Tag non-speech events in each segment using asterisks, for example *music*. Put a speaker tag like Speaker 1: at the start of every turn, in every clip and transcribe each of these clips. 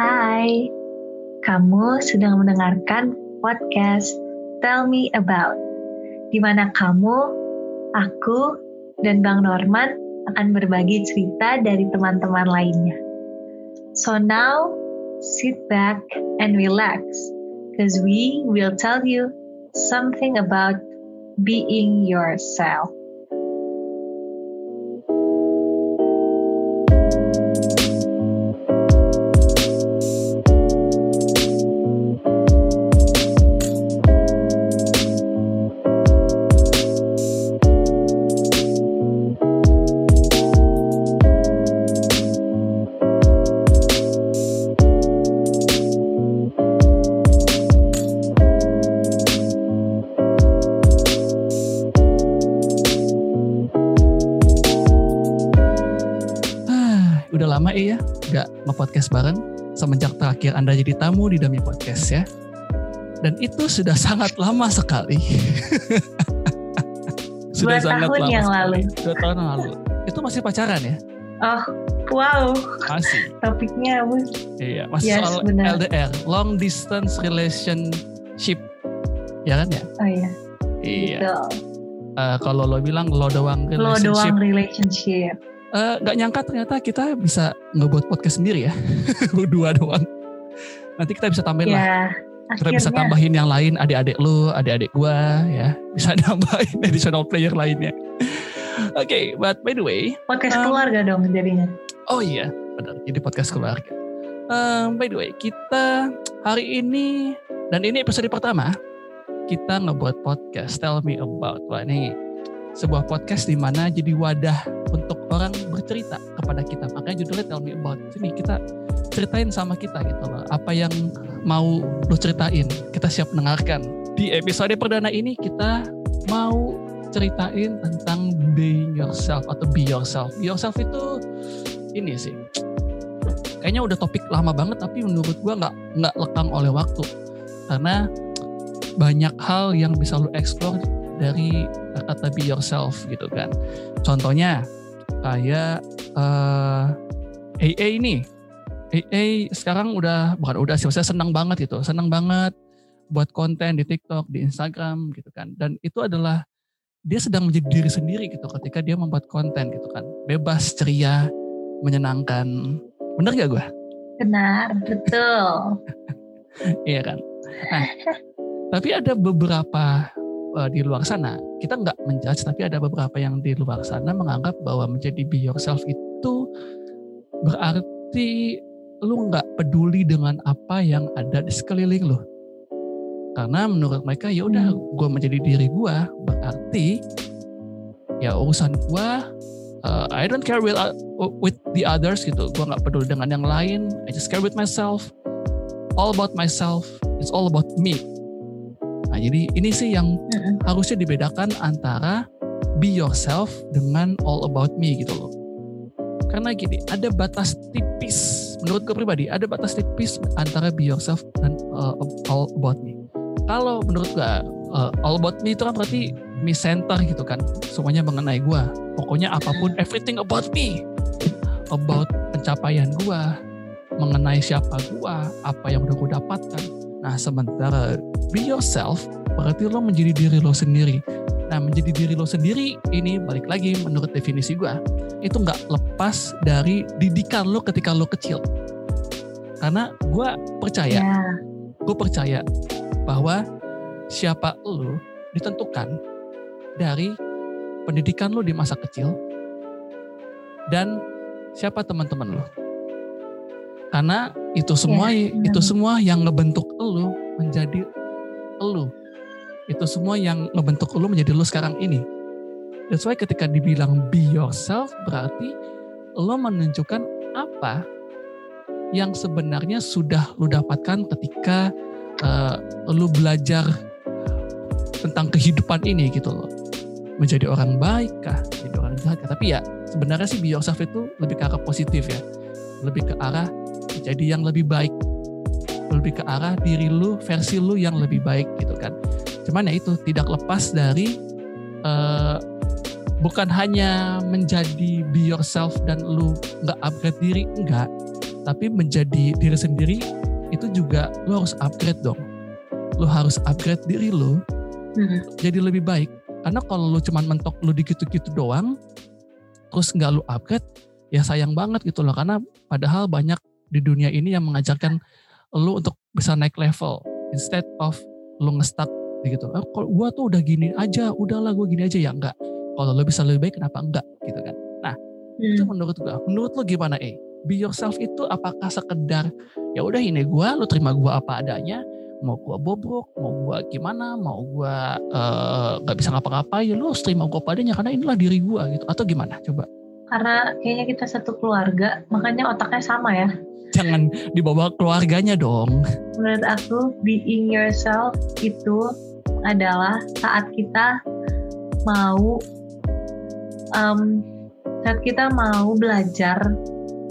Speaker 1: Hai, kamu sedang mendengarkan podcast Tell Me About, di mana kamu, aku, dan Bang Norman akan berbagi cerita dari teman-teman lainnya. So now, sit back and relax, because we will tell you something about being yourself.
Speaker 2: Nge-podcast bareng semenjak terakhir Anda jadi tamu di Dami Podcast ya. Dan itu sudah sangat lama sekali. *laughs*
Speaker 1: Dua tahun yang lalu.
Speaker 2: Dua tahun yang lalu. Itu masih pacaran ya?
Speaker 1: Oh, wow,
Speaker 2: Masih.
Speaker 1: topiknya apa?
Speaker 2: Iya, masih
Speaker 1: Yes,
Speaker 2: soal
Speaker 1: benar.
Speaker 2: LDR, long distance relationship. Ya kan ya?
Speaker 1: Oh iya,
Speaker 2: Iya.
Speaker 1: betul.
Speaker 2: Eh, kalau lo bilang lo doang
Speaker 1: Lo
Speaker 2: relationship.
Speaker 1: doang relationship.
Speaker 2: Eh, nggak nyangka ternyata kita bisa ngebuat podcast sendiri ya. *laughs* Berdua doang. Nanti kita bisa tambahin lah.
Speaker 1: Ya,
Speaker 2: Kita
Speaker 1: akhirnya.
Speaker 2: bisa tambahin yang lain, adik-adik lu, adik-adik gua ya. Bisa *laughs* nambahin additional player lainnya. Oke, but by the way,
Speaker 1: podcast
Speaker 2: um,
Speaker 1: keluarga dong jadinya.
Speaker 2: oh iya, benar. Jadi podcast keluarga. Um, by the way, kita hari ini dan ini episode pertama kita ngebuat podcast Tell Me About. Wah ini sebuah podcast di mana jadi wadah untuk orang bercerita kepada kita. Makanya judulnya Tell Me About. Sini kita ceritain sama kita gitu loh. Apa yang mau lo ceritain, kita siap mendengarkan. Di episode perdana ini kita mau ceritain tentang being yourself atau be yourself. Be yourself itu ini sih. Kayaknya udah topik lama banget tapi menurut gua nggak nggak lekang oleh waktu. Karena banyak hal yang bisa lo explore dari kata be yourself gitu kan. Contohnya kayak eh AA ini. AA sekarang udah bukan udah sih, saya senang banget gitu, senang banget buat konten di TikTok, di Instagram gitu kan. Dan itu adalah dia sedang menjadi diri sendiri gitu ketika dia membuat konten gitu kan. Bebas, ceria, menyenangkan. Bener gak gue?
Speaker 1: Benar, betul. *laughs*
Speaker 2: Iya kan. Nah, tapi ada beberapa uh, di luar sana kita nggak menjudge, tapi ada beberapa yang di luar sana menganggap bahwa menjadi be yourself itu berarti lu nggak peduli dengan apa yang ada di sekeliling lu. Karena menurut mereka ya udah gue menjadi diri gue berarti ya urusan gue uh, I don't care with, with the others gitu. Gue nggak peduli dengan yang lain. I just care with myself all about myself, it's all about me. Nah, jadi ini sih yang
Speaker 1: Mm-mm.
Speaker 2: harusnya dibedakan antara be yourself dengan all about me gitu loh. Karena gini, ada batas tipis, menurut gue pribadi, ada batas tipis antara be yourself dan uh, all about me. Kalau menurut gue, uh, all about me itu kan berarti me center gitu kan, semuanya mengenai gue. Pokoknya apa pun, everything about me, about pencapaian gue, mengenai siapa gua, apa yang udah gue dapatkan. Nah, sementara be yourself berarti lo menjadi diri lo sendiri. Nah, menjadi diri lo sendiri ini balik lagi menurut definisi gua, itu nggak lepas dari didikan lo ketika lo kecil. Karena gua percaya,
Speaker 1: Ya,
Speaker 2: gue percaya bahwa siapa lo ditentukan dari pendidikan lo di masa kecil dan siapa teman-teman lo. Karena itu semua
Speaker 1: Ya,
Speaker 2: itu semua yang ngebentuk lo menjadi lo. Itu semua yang ngebentuk lo menjadi lo sekarang ini. That's why ketika dibilang be yourself berarti lo menunjukkan apa yang sebenarnya sudah lo dapatkan ketika eh, lo belajar tentang kehidupan ini gitu loh. Menjadi orang baik kah, menjadi orang jahat kah. Tapi ya sebenarnya sih be yourself itu lebih ke arah positif ya. Lebih ke arah jadi yang lebih baik. Lebih ke arah diri lu, versi lu yang lebih baik gitu kan. Cuman ya itu tidak lepas dari eh, bukan hanya menjadi be yourself dan lu nggak upgrade diri, enggak. tapi menjadi diri sendiri itu juga lo harus upgrade dong lo harus upgrade diri lo hmm. jadi lebih baik karena kalau lo cuman mentok lo di gitu-gitu doang terus nggak lo upgrade ya sayang banget gitu loh karena padahal banyak di dunia ini yang mengajarkan lo untuk bisa naik level instead of lo ngestak gitu. Eh, kalau gue tuh udah gini aja udahlah gue gini aja. Ya enggak. Kalau lo bisa lebih baik kenapa enggak? Gitu kan. Nah hmm. itu menurut gue menurut lo gimana eh be yourself itu apakah sekedar ya udah ini gue lo terima gue apa adanya. Mau gue bobrok mau gue gimana mau gue uh, gak bisa ngapa-ngapain lo harus terima gue apa adanya karena inilah diri gue gitu. Atau gimana? Coba.
Speaker 1: Karena kayaknya kita satu keluarga makanya otaknya sama ya
Speaker 2: jangan dibawa keluarganya dong.
Speaker 1: Menurut aku being yourself itu adalah saat kita mau um, saat kita mau belajar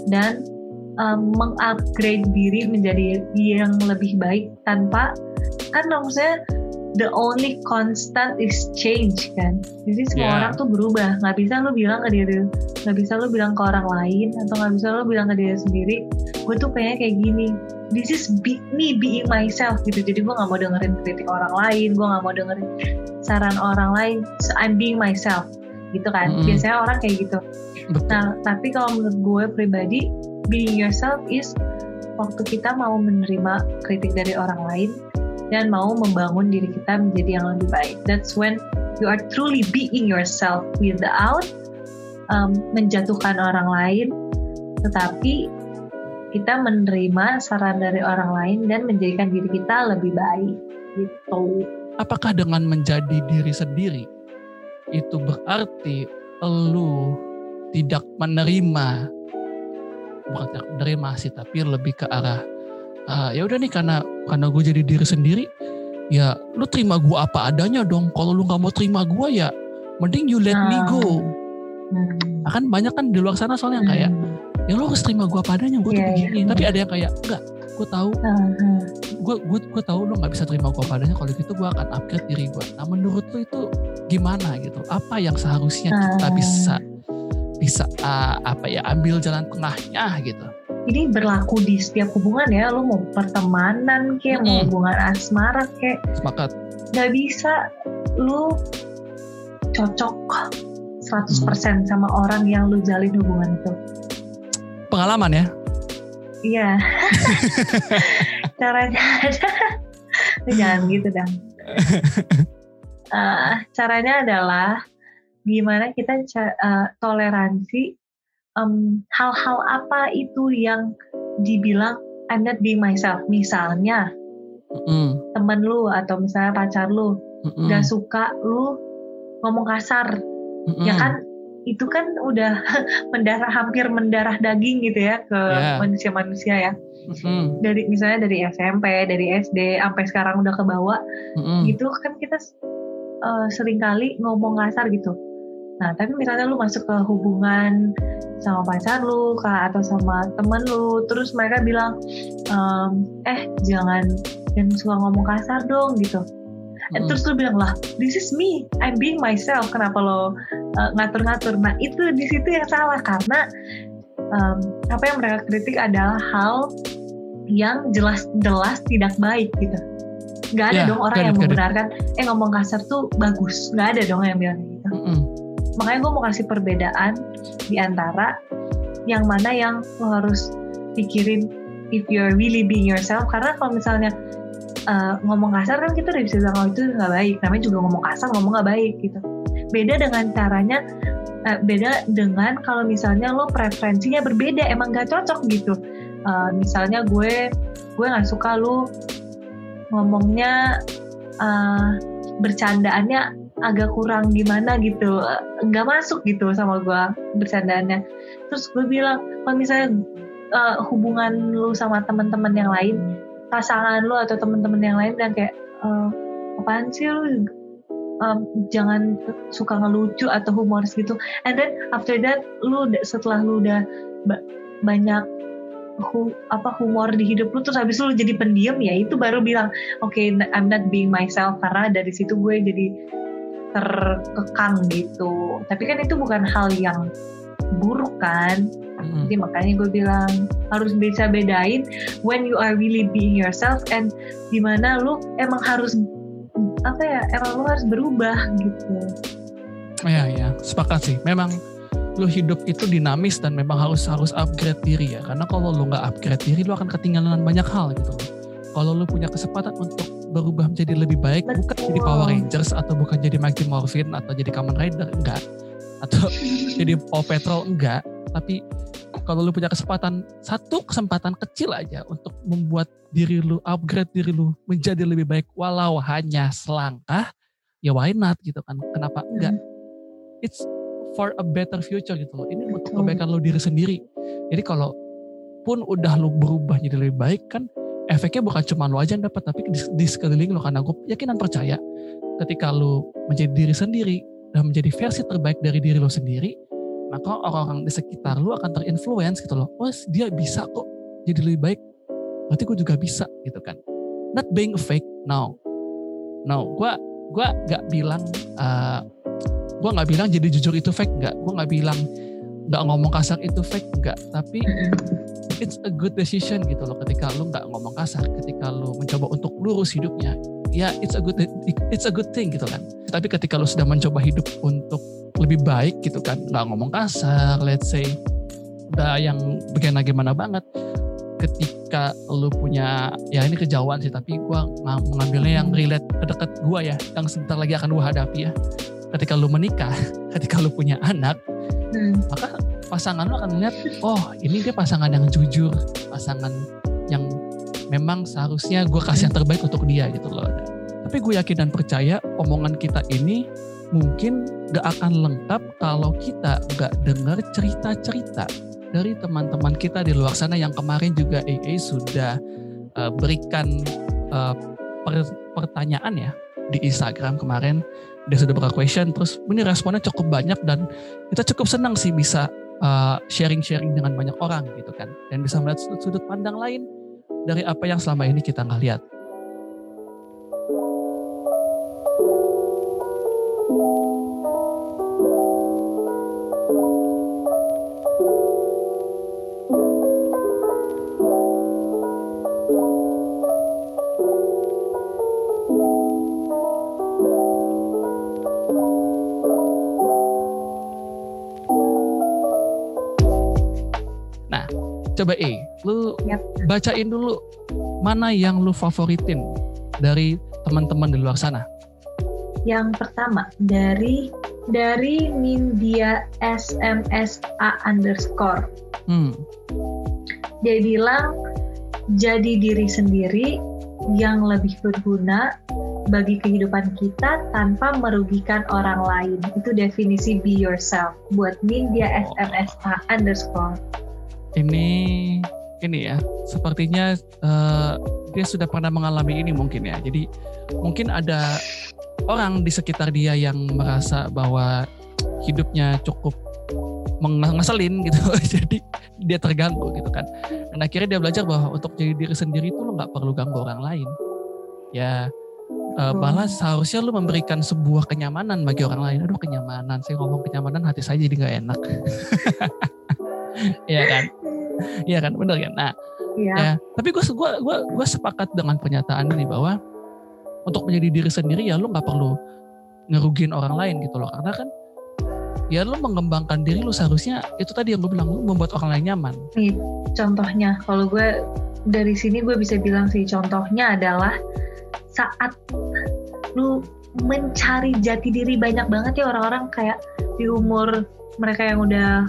Speaker 1: dan um, mengupgrade diri menjadi yang lebih baik tanpa kan maksudnya the only constant is change kan? Jadi semua yeah. orang tuh berubah. Nggak bisa lo bilang ke diri nggak bisa lo bilang ke orang lain atau nggak bisa lo bilang ke diri sendiri gue tuh kayaknya kayak gini. This is be, me being myself gitu. Jadi gue nggak mau dengerin kritik orang lain gue nggak mau dengerin saran orang lain. So I'm being myself gitu kan? Mm -hmm. biasanya orang kayak gitu. Betul. nah tapi kalau menurut gue pribadi being yourself is waktu kita mau menerima kritik dari orang lain dan mau membangun diri kita menjadi yang lebih baik. That's when you are truly being yourself without um, menjatuhkan orang lain, tetapi kita menerima saran dari orang lain dan menjadikan diri kita lebih baik. Gitu.
Speaker 2: Apakah dengan menjadi diri sendiri itu berarti lu tidak menerima bukan tidak menerima sih tapi lebih ke arah uh, ya udah nih karena karena gue jadi diri sendiri ya lu terima gue apa adanya dong. Kalau lu nggak mau terima gue ya mending you let me go. Hmm. akan banyak kan di luar sana soalnya yang kayak hmm. ya lu harus terima gue apa adanya gue yeah, tuh iya, begini. Yeah. tapi ada yang kayak enggak gue tahu. Gue gue gue tahu lu nggak bisa terima gue apa adanya. Kalau gitu gue akan upgrade diri gue nah menurut lu itu gimana gitu? Apa yang seharusnya kita bisa bisa uh, apa ya ambil jalan tengahnya gitu
Speaker 1: ini berlaku di setiap hubungan ya lo mau pertemanan kayak hmm. mau hubungan asmara kayak
Speaker 2: sepakat.
Speaker 1: Nggak bisa lu cocok 100% hmm. sama orang yang lu jalin hubungan itu.
Speaker 2: Pengalaman ya?
Speaker 1: Iya. *laughs* Caranya ada. Jangan gitu dong. Uh, *laughs* caranya adalah gimana kita uh, toleransi hal-hal um, apa itu yang dibilang I'm not being myself. Misalnya mm. temen lu atau misalnya pacar lu mm gak suka lu ngomong kasar, mm ya kan itu kan udah *laughs* mendarah hampir mendarah daging gitu ya ke yeah. manusia-manusia ya. Mm-hmm. Dari misalnya dari SMP, dari SD sampai sekarang udah ke bawah, mm-hmm. gitu kan kita uh, sering kali ngomong kasar gitu Nah, tapi misalnya lu masuk ke hubungan sama pacar lu, kak, atau sama temen lu, terus mereka bilang, ehm, eh jangan jangan suka ngomong kasar dong gitu. Hmm. Terus lu bilang lah, this is me, I'm being myself. Kenapa lo uh, ngatur-ngatur? Nah itu di situ yang salah karena um, apa yang mereka kritik adalah hal yang jelas-jelas tidak baik gitu. Gak ada yeah, dong orang yang membenarkan, eh ngomong kasar tuh bagus. Gak ada dong yang bilang gitu. Mm -mm makanya gue mau kasih perbedaan di antara yang mana yang lo harus pikirin if you're really being yourself. Karena kalau misalnya uh, ngomong kasar kan kita udah bisa bilang oh itu nggak baik. Namanya juga ngomong kasar ngomong nggak baik gitu. Beda dengan caranya uh, beda dengan kalau misalnya lo preferensinya berbeda emang gak cocok gitu. Uh, misalnya gue gue nggak suka lo ngomongnya uh, bercandaannya agak kurang gimana gitu nggak masuk gitu sama gue bercandanya terus gue bilang kalau misalnya uh, hubungan lu sama teman-teman yang lain pasangan lu atau teman-teman yang lain dan kayak uh, apaan sih lu? Um, jangan suka ngelucu atau humoris gitu. And then after that lu setelah lu udah banyak hu, apa humor di hidup lu terus habis lu jadi pendiam ya itu baru bilang oke okay, I'm not being myself. Karena dari situ gue jadi terkekang gitu. Tapi kan itu bukan hal yang buruk kan. Hmm. jadi makanya gue bilang harus bisa bedain when you are really being yourself and di mana lu emang harus apa ya emang lu harus berubah gitu.
Speaker 2: Ya ya sepakat sih. Memang lu hidup itu dinamis dan memang harus harus upgrade diri ya. Karena kalau lu nggak upgrade diri lu akan ketinggalan banyak hal gitu. Kalau lu punya kesempatan untuk berubah menjadi lebih baik Betul. bukan jadi Power Rangers atau bukan jadi Mighty Morphin atau jadi Kamen Rider enggak. Atau *laughs* jadi Paw Patrol enggak. Tapi kalau lu punya kesempatan satu kesempatan kecil aja untuk membuat diri lu upgrade diri lu menjadi lebih baik walau hanya selangkah ya why not gitu kan? Kenapa enggak? Hmm. it's for a better future gitu loh. Ini untuk kebaikan lu diri sendiri. Jadi kalau pun udah lu berubah jadi lebih baik kan efeknya bukan cuma lu aja yang dapat tapi di, di sekeliling lu. Karena gue yakin dan percaya ketika lu menjadi diri sendiri dan menjadi versi terbaik dari diri lo sendiri maka orang-orang di sekitar lu akan terinfluence gitu loh. Oh dia bisa kok jadi lebih baik. Berarti gue juga bisa gitu kan. Not being fake no. No gue gue gak bilang uh, gue nggak bilang jadi jujur itu fake nggak. Gue nggak bilang nggak ngomong kasar itu fake nggak. Tapi it's a good decision gitu loh ketika lu nggak ngomong kasar ketika lu mencoba untuk lurus hidupnya ya it's a good it's a good thing gitu kan. Tapi ketika lu sudah mencoba hidup untuk lebih baik gitu kan nggak ngomong kasar let's say udah yang bagaimana gimana banget ketika lu punya ya ini kejauhan sih tapi gue mengambilnya yang relate dekat gue ya yang sebentar lagi akan gue hadapi ya. Ketika lu menikah *laughs* ketika lu punya anak hmm. maka pasangan lu akan melihat oh ini dia pasangan yang jujur pasangan yang memang seharusnya gue kasih yang terbaik untuk dia gitu loh. Tapi gue yakin dan percaya omongan kita ini mungkin gak akan lengkap kalau kita gak dengar cerita-cerita dari teman-teman kita di luar sana yang kemarin juga AA sudah uh, berikan uh, per pertanyaan ya di Instagram kemarin dia sudah buka question terus ini responnya cukup banyak dan kita cukup senang sih bisa eh, sharing-sharing uh, dengan banyak orang gitu kan dan bisa melihat sudut-sudut pandang lain dari apa yang selama ini kita nggak lihat. Coba E, lu yep. bacain dulu mana yang lu favoritin dari teman-teman di luar sana.
Speaker 1: Yang pertama dari dari Nindya SMSA underscore. Hmm. Dia bilang jadi diri sendiri yang lebih berguna bagi kehidupan kita tanpa merugikan orang lain. Itu definisi be yourself buat Nindya SMSA underscore.
Speaker 2: Ini ini ya, sepertinya uh, dia sudah pernah mengalami ini mungkin ya. Jadi mungkin ada orang di sekitar dia yang merasa bahwa hidupnya cukup mengeselin gitu. *laughs* Jadi dia terganggu gitu kan. Dan akhirnya dia belajar bahwa untuk jadi diri sendiri itu lo nggak perlu ganggu orang lain. Ya uh, malah seharusnya lu memberikan sebuah kenyamanan bagi orang lain. Aduh kenyamanan, saya ngomong kenyamanan hati saya jadi nggak enak. Iya *laughs* kan? *laughs* Iya kan, bener kan? Nah, ya. ya tapi gue gua, gua, gua sepakat dengan pernyataan ini bahwa untuk menjadi diri sendiri ya lu nggak perlu ngerugiin orang lain gitu loh. Karena kan ya lu mengembangkan diri lu seharusnya itu tadi yang gue bilang lu membuat orang lain nyaman.
Speaker 1: Nih, contohnya kalau gue dari sini gue bisa bilang sih contohnya adalah saat lu mencari jati diri banyak banget ya orang-orang kayak di umur mereka yang udah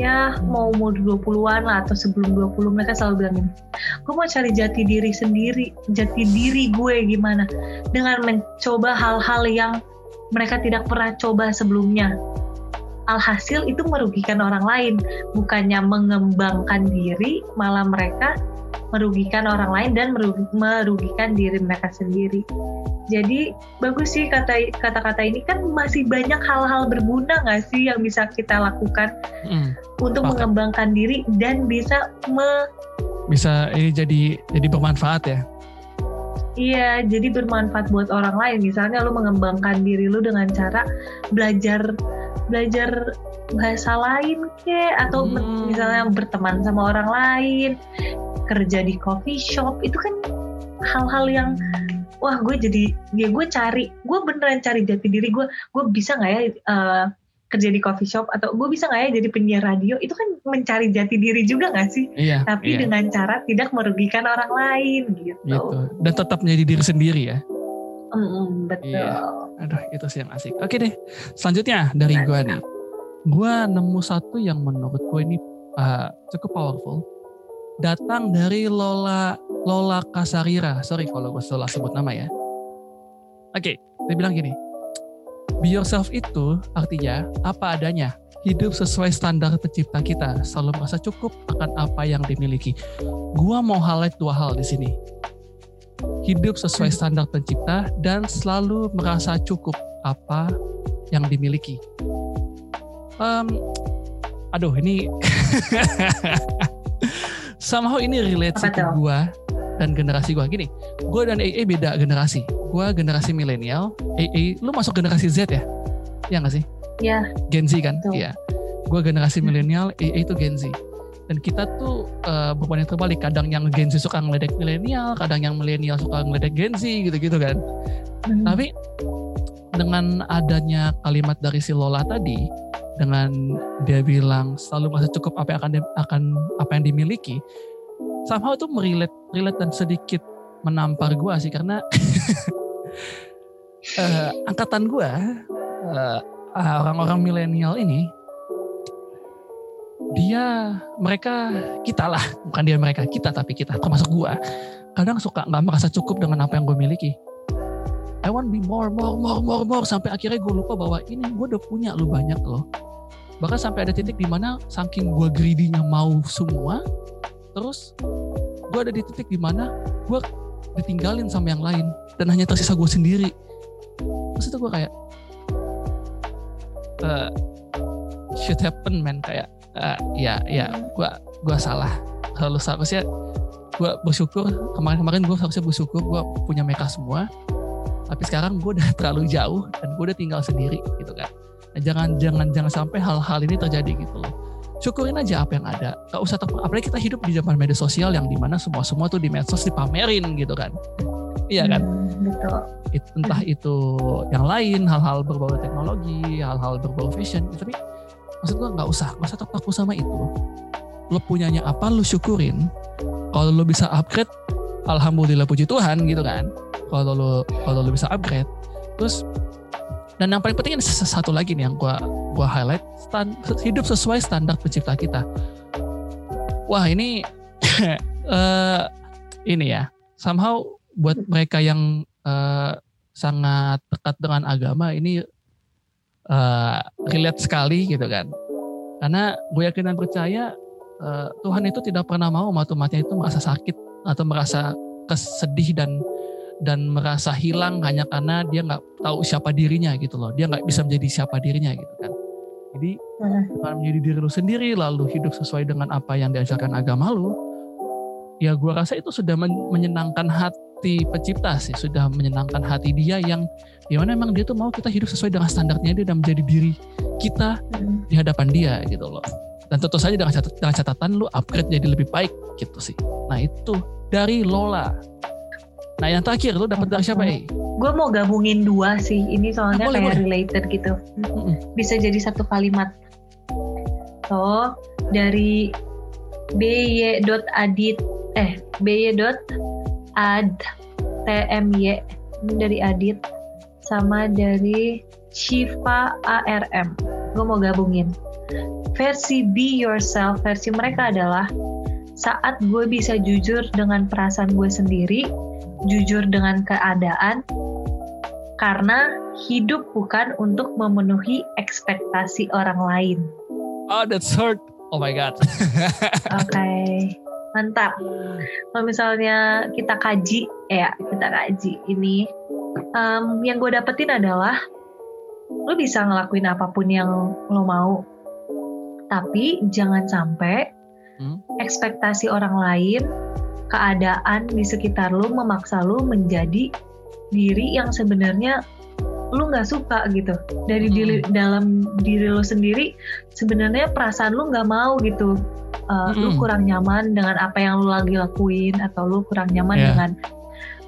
Speaker 1: ya mau umur 20-an lah atau sebelum 20 mereka selalu bilang ini gue mau cari jati diri sendiri jati diri gue gimana? Dengan mencoba hal-hal yang mereka tidak pernah coba sebelumnya alhasil itu merugikan orang lain bukannya mengembangkan diri malah mereka merugikan orang lain dan merugikan diri mereka sendiri. Jadi bagus sih kata kata-kata ini kan masih banyak hal-hal berguna nggak sih yang bisa kita lakukan hmm, untuk mengembangkan diri dan bisa me
Speaker 2: bisa ini jadi jadi bermanfaat ya.
Speaker 1: Iya, jadi bermanfaat buat orang lain. Misalnya lu mengembangkan diri lu dengan cara belajar belajar bahasa lain ke atau
Speaker 2: Hmm.
Speaker 1: misalnya berteman sama orang lain kerja di coffee shop itu kan hal-hal yang wah gue jadi ya gue cari gue beneran cari jati diri gue gue bisa nggak ya eh, kerja di coffee shop atau gue bisa nggak ya jadi penyiar radio itu kan mencari jati diri juga nggak sih
Speaker 2: Iya.
Speaker 1: tapi
Speaker 2: iya,
Speaker 1: dengan cara tidak merugikan orang lain gitu,
Speaker 2: gitu. Dan tetap menjadi diri sendiri ya.
Speaker 1: Mm, betul
Speaker 2: Iya. Aduh, itu sih yang asik. Oke deh. Selanjutnya dari gua nih. Gua nemu satu yang menurut gue ini uh, cukup powerful. Datang dari Lola Lola Kasarira. Sorry kalau gue salah sebut nama ya. Oke, dia bilang gini. Be yourself itu artinya apa adanya. Hidup sesuai standar pencipta kita. Selalu merasa cukup akan apa yang dimiliki. Gua mau highlight dua hal di sini hidup sesuai standar pencipta dan selalu merasa cukup apa yang dimiliki. Em, aduh ini *laughs* somehow ini relate ke gua dan generasi gua gini. Gua dan AA beda generasi. Gua generasi milenial, AA lu masuk generasi Z ya? Ya nggak sih?
Speaker 1: ya
Speaker 2: Gen Z kan? Iya. Gue generasi milenial, AA itu Gen Z. Dan kita tuh uh, berbanding terbalik. Kadang yang Gen Z suka ngeledek milenial, kadang yang milenial suka ngeledek Gen Z gitu-gitu kan.
Speaker 1: mm,
Speaker 2: Tapi dengan adanya kalimat dari si Lola tadi, dengan dia bilang selalu merasa cukup apa yang akan akan apa yang dimiliki, somehow itu merelate relate dan sedikit menampar gua sih karena *laughs* eh, angkatan gua eh, orang-orang milenial ini dia mereka kita lah. Bukan dia mereka kita tapi kita termasuk gua. Kadang suka nggak merasa cukup dengan apa yang gue miliki. I want be more more more more more. Sampai akhirnya gue lupa bahwa ini gue udah punya lu banyak loh. Bahkan sampai ada titik di mana saking gue greedy-nya mau semua terus gue ada di titik di mana gue ditinggalin sama yang lain dan hanya tersisa gue sendiri. Terus itu gue kayak eh shit happen man. Kayak eh, ya ya gue gua salah. Kalau seharusnya gue bersyukur. Kemarin-kemarin gue harusnya bersyukur gue punya mereka semua. Tapi sekarang gue udah *laughs* terlalu jauh dan gue udah tinggal sendiri gitu kan. Nah, jangan jangan jangan sampai hal-hal ini terjadi gitu loh. Syukurin aja apa yang ada. Gak usah ter- apalagi kita hidup di zaman media sosial yang di mana semua semua tuh di medsos dipamerin gitu kan. Iya kan?
Speaker 1: Mm, betul.
Speaker 2: It- entah itu yang lain hal-hal berbau teknologi hal-hal berbau fashion tapi maksud gua nggak usah nggak usah terpaku sama itu. Lo punyanya apa lo syukurin. Kalau lo bisa upgrade alhamdulillah puji Tuhan gitu kan. Kalau lo kalau lo bisa upgrade. Terus dan yang paling penting ini satu lagi nih yang gua gua highlight stan- hidup sesuai standar pencipta kita. Wah ini *coughs* eh ini ya. Somehow buat mereka yang eh, sangat dekat dengan agama ini eh, relate sekali gitu kan. Karena gue yakin dan percaya eh, Tuhan itu tidak pernah mau umat-umatnya itu merasa sakit atau merasa kesedih dan dan merasa hilang hanya karena dia nggak tahu siapa dirinya gitu loh. Dia nggak bisa menjadi siapa dirinya gitu kan. Jadi dengan menjadi diri lu sendiri lalu hidup sesuai dengan apa yang diajarkan agama lu ya gua rasa itu sudah men- menyenangkan hati pencipta sih sudah menyenangkan hati dia yang di mana emang dia tuh mau kita hidup sesuai dengan standarnya dia dan menjadi diri kita di hadapan dia gitu loh. Dan tentu saja dengan, catat- dengan catatan lu upgrade jadi lebih baik gitu sih. Nah itu dari Lola. Nah yang terakhir lu dapat dari siapa eh
Speaker 1: gue mau gabungin dua sih. Ini soalnya
Speaker 2: boleh,
Speaker 1: kayak
Speaker 2: boleh.
Speaker 1: related gitu. Bisa jadi satu kalimat. So dari by.adit eh by.ad tmy ini dari adit. Sama dari Shiva ARM gue mau gabungin. Versi be yourself versi mereka adalah saat gue bisa jujur dengan perasaan gue sendiri jujur dengan keadaan karena hidup bukan untuk memenuhi ekspektasi orang lain.
Speaker 2: oh that's hurt oh my god. *laughs*
Speaker 1: Oke, mantap. Kalau misalnya kita kaji, ya kita kaji ini, em, yang gue dapetin adalah lo bisa ngelakuin apa pun yang lo mau, tapi jangan sampai
Speaker 2: Hmm.
Speaker 1: ekspektasi orang lain, keadaan di sekitar lo memaksa lo menjadi diri yang sebenarnya lu nggak suka gitu dari diri dalam diri lu sendiri sebenarnya perasaan lu nggak mau gitu uh, lu kurang nyaman dengan apa yang lu lagi lakuin atau lu kurang nyaman yeah. dengan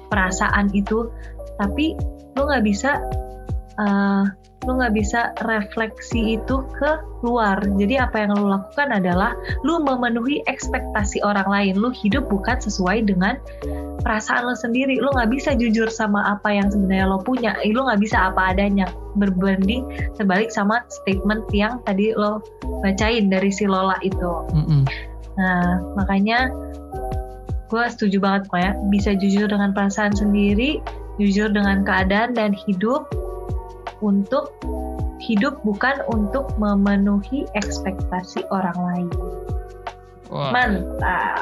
Speaker 1: perasaan itu tapi lu nggak bisa uh, lu nggak bisa refleksi itu ke luar. Jadi apa yang lu lakukan adalah lu memenuhi ekspektasi orang lain. Lu hidup bukan sesuai dengan perasaan lo sendiri. Lu nggak bisa jujur sama apa yang sebenarnya lo punya. Lu nggak bisa apa adanya. Berbanding terbalik sama statement yang tadi lo bacain dari si Lola itu. Mm -hmm. Nah makanya gue setuju banget kok ya. Bisa jujur dengan perasaan sendiri, jujur dengan keadaan dan hidup untuk hidup bukan untuk memenuhi ekspektasi orang lain. Wow. Mantap.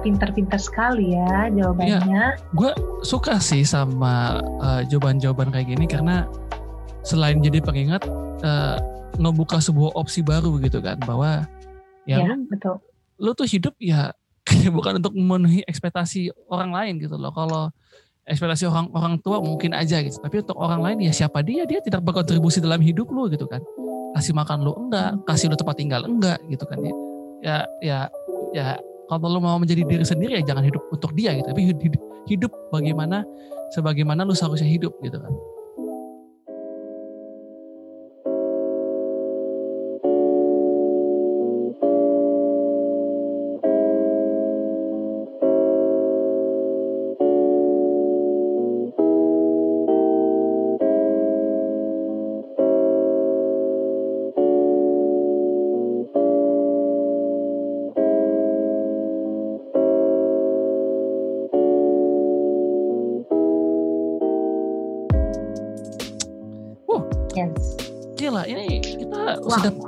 Speaker 1: Pinter-pinter sekali ya jawabannya. Ya,
Speaker 2: gue suka sih sama uh, jawaban-jawaban kayak gini karena selain jadi pengingat uh, ngebuka sebuah opsi baru gitu kan bahwa ya, ya lu, betul. lu tuh hidup ya *laughs* bukan untuk memenuhi ekspektasi orang lain gitu loh. Kalau ekspektasi orang orang tua mungkin aja gitu. Tapi untuk orang lain ya siapa dia? Dia tidak berkontribusi dalam hidup lu gitu kan. Kasih makan lu enggak kasih lu tempat tinggal enggak gitu kan ya. Ya ya kalau lu mau menjadi diri sendiri ya jangan hidup untuk dia gitu. Tapi hidup, hidup bagaimana sebagaimana lu seharusnya hidup gitu kan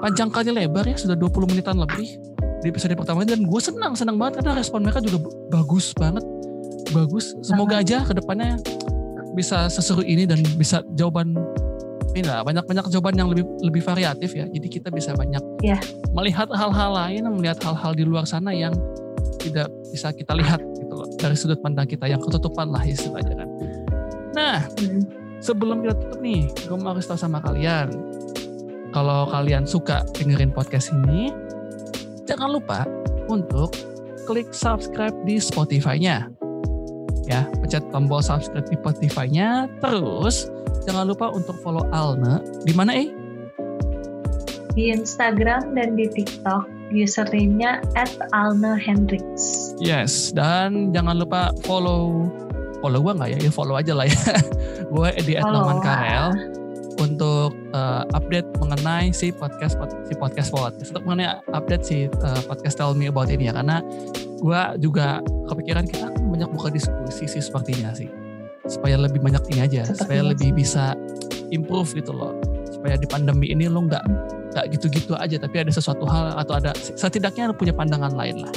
Speaker 2: panjang kali lebar ya, sudah 20 menitan lebih di episode pertama dan gue senang senang banget karena respon mereka juga bagus banget. Bagus. Semoga aja ke depannya bisa seseru ini dan bisa jawaban ini lah banyak banyak jawaban yang lebih lebih variatif ya. Jadi kita bisa banyak yeah. melihat hal-hal lain melihat hal-hal di luar sana yang tidak bisa kita lihat gitu loh dari sudut pandang kita yang ketutupan lah istilahnya kan. Nah hmm. sebelum kita tutup nih gue mau harus tahu sama kalian kalau kalian suka dengerin podcast ini, jangan lupa untuk klik subscribe di Spotify-nya. Ya, pencet tombol subscribe di Spotify-nya. Terus, jangan lupa untuk follow Alna. Di mana, eh?
Speaker 1: Di Instagram dan di TikTok. Username-nya at Alna Hendrix.
Speaker 2: Yes, dan jangan lupa follow follow gue nggak ya? Ya follow aja lah ya. *laughs* gue di at Karel untuk uh, update mengenai si podcast si podcast podcast untuk mengenai update si uh, podcast Tell Me About ini ya karena gue juga kepikiran kita banyak buka diskusi sih sepertinya sih. Supaya lebih banyak ini aja Seperti supaya lebih bisa improve gitu loh. Supaya di pandemi ini lo nggak nggak gitu-gitu aja tapi ada sesuatu hal atau ada setidaknya punya pandangan lain lah.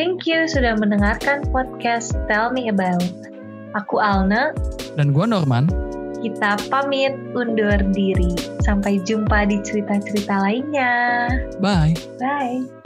Speaker 1: Thank you sudah mendengarkan podcast Tell Me About. Aku Alna.
Speaker 2: Dan gue Norman
Speaker 1: kita pamit undur diri. Sampai jumpa di cerita-cerita lainnya.
Speaker 2: Bye.
Speaker 1: Bye.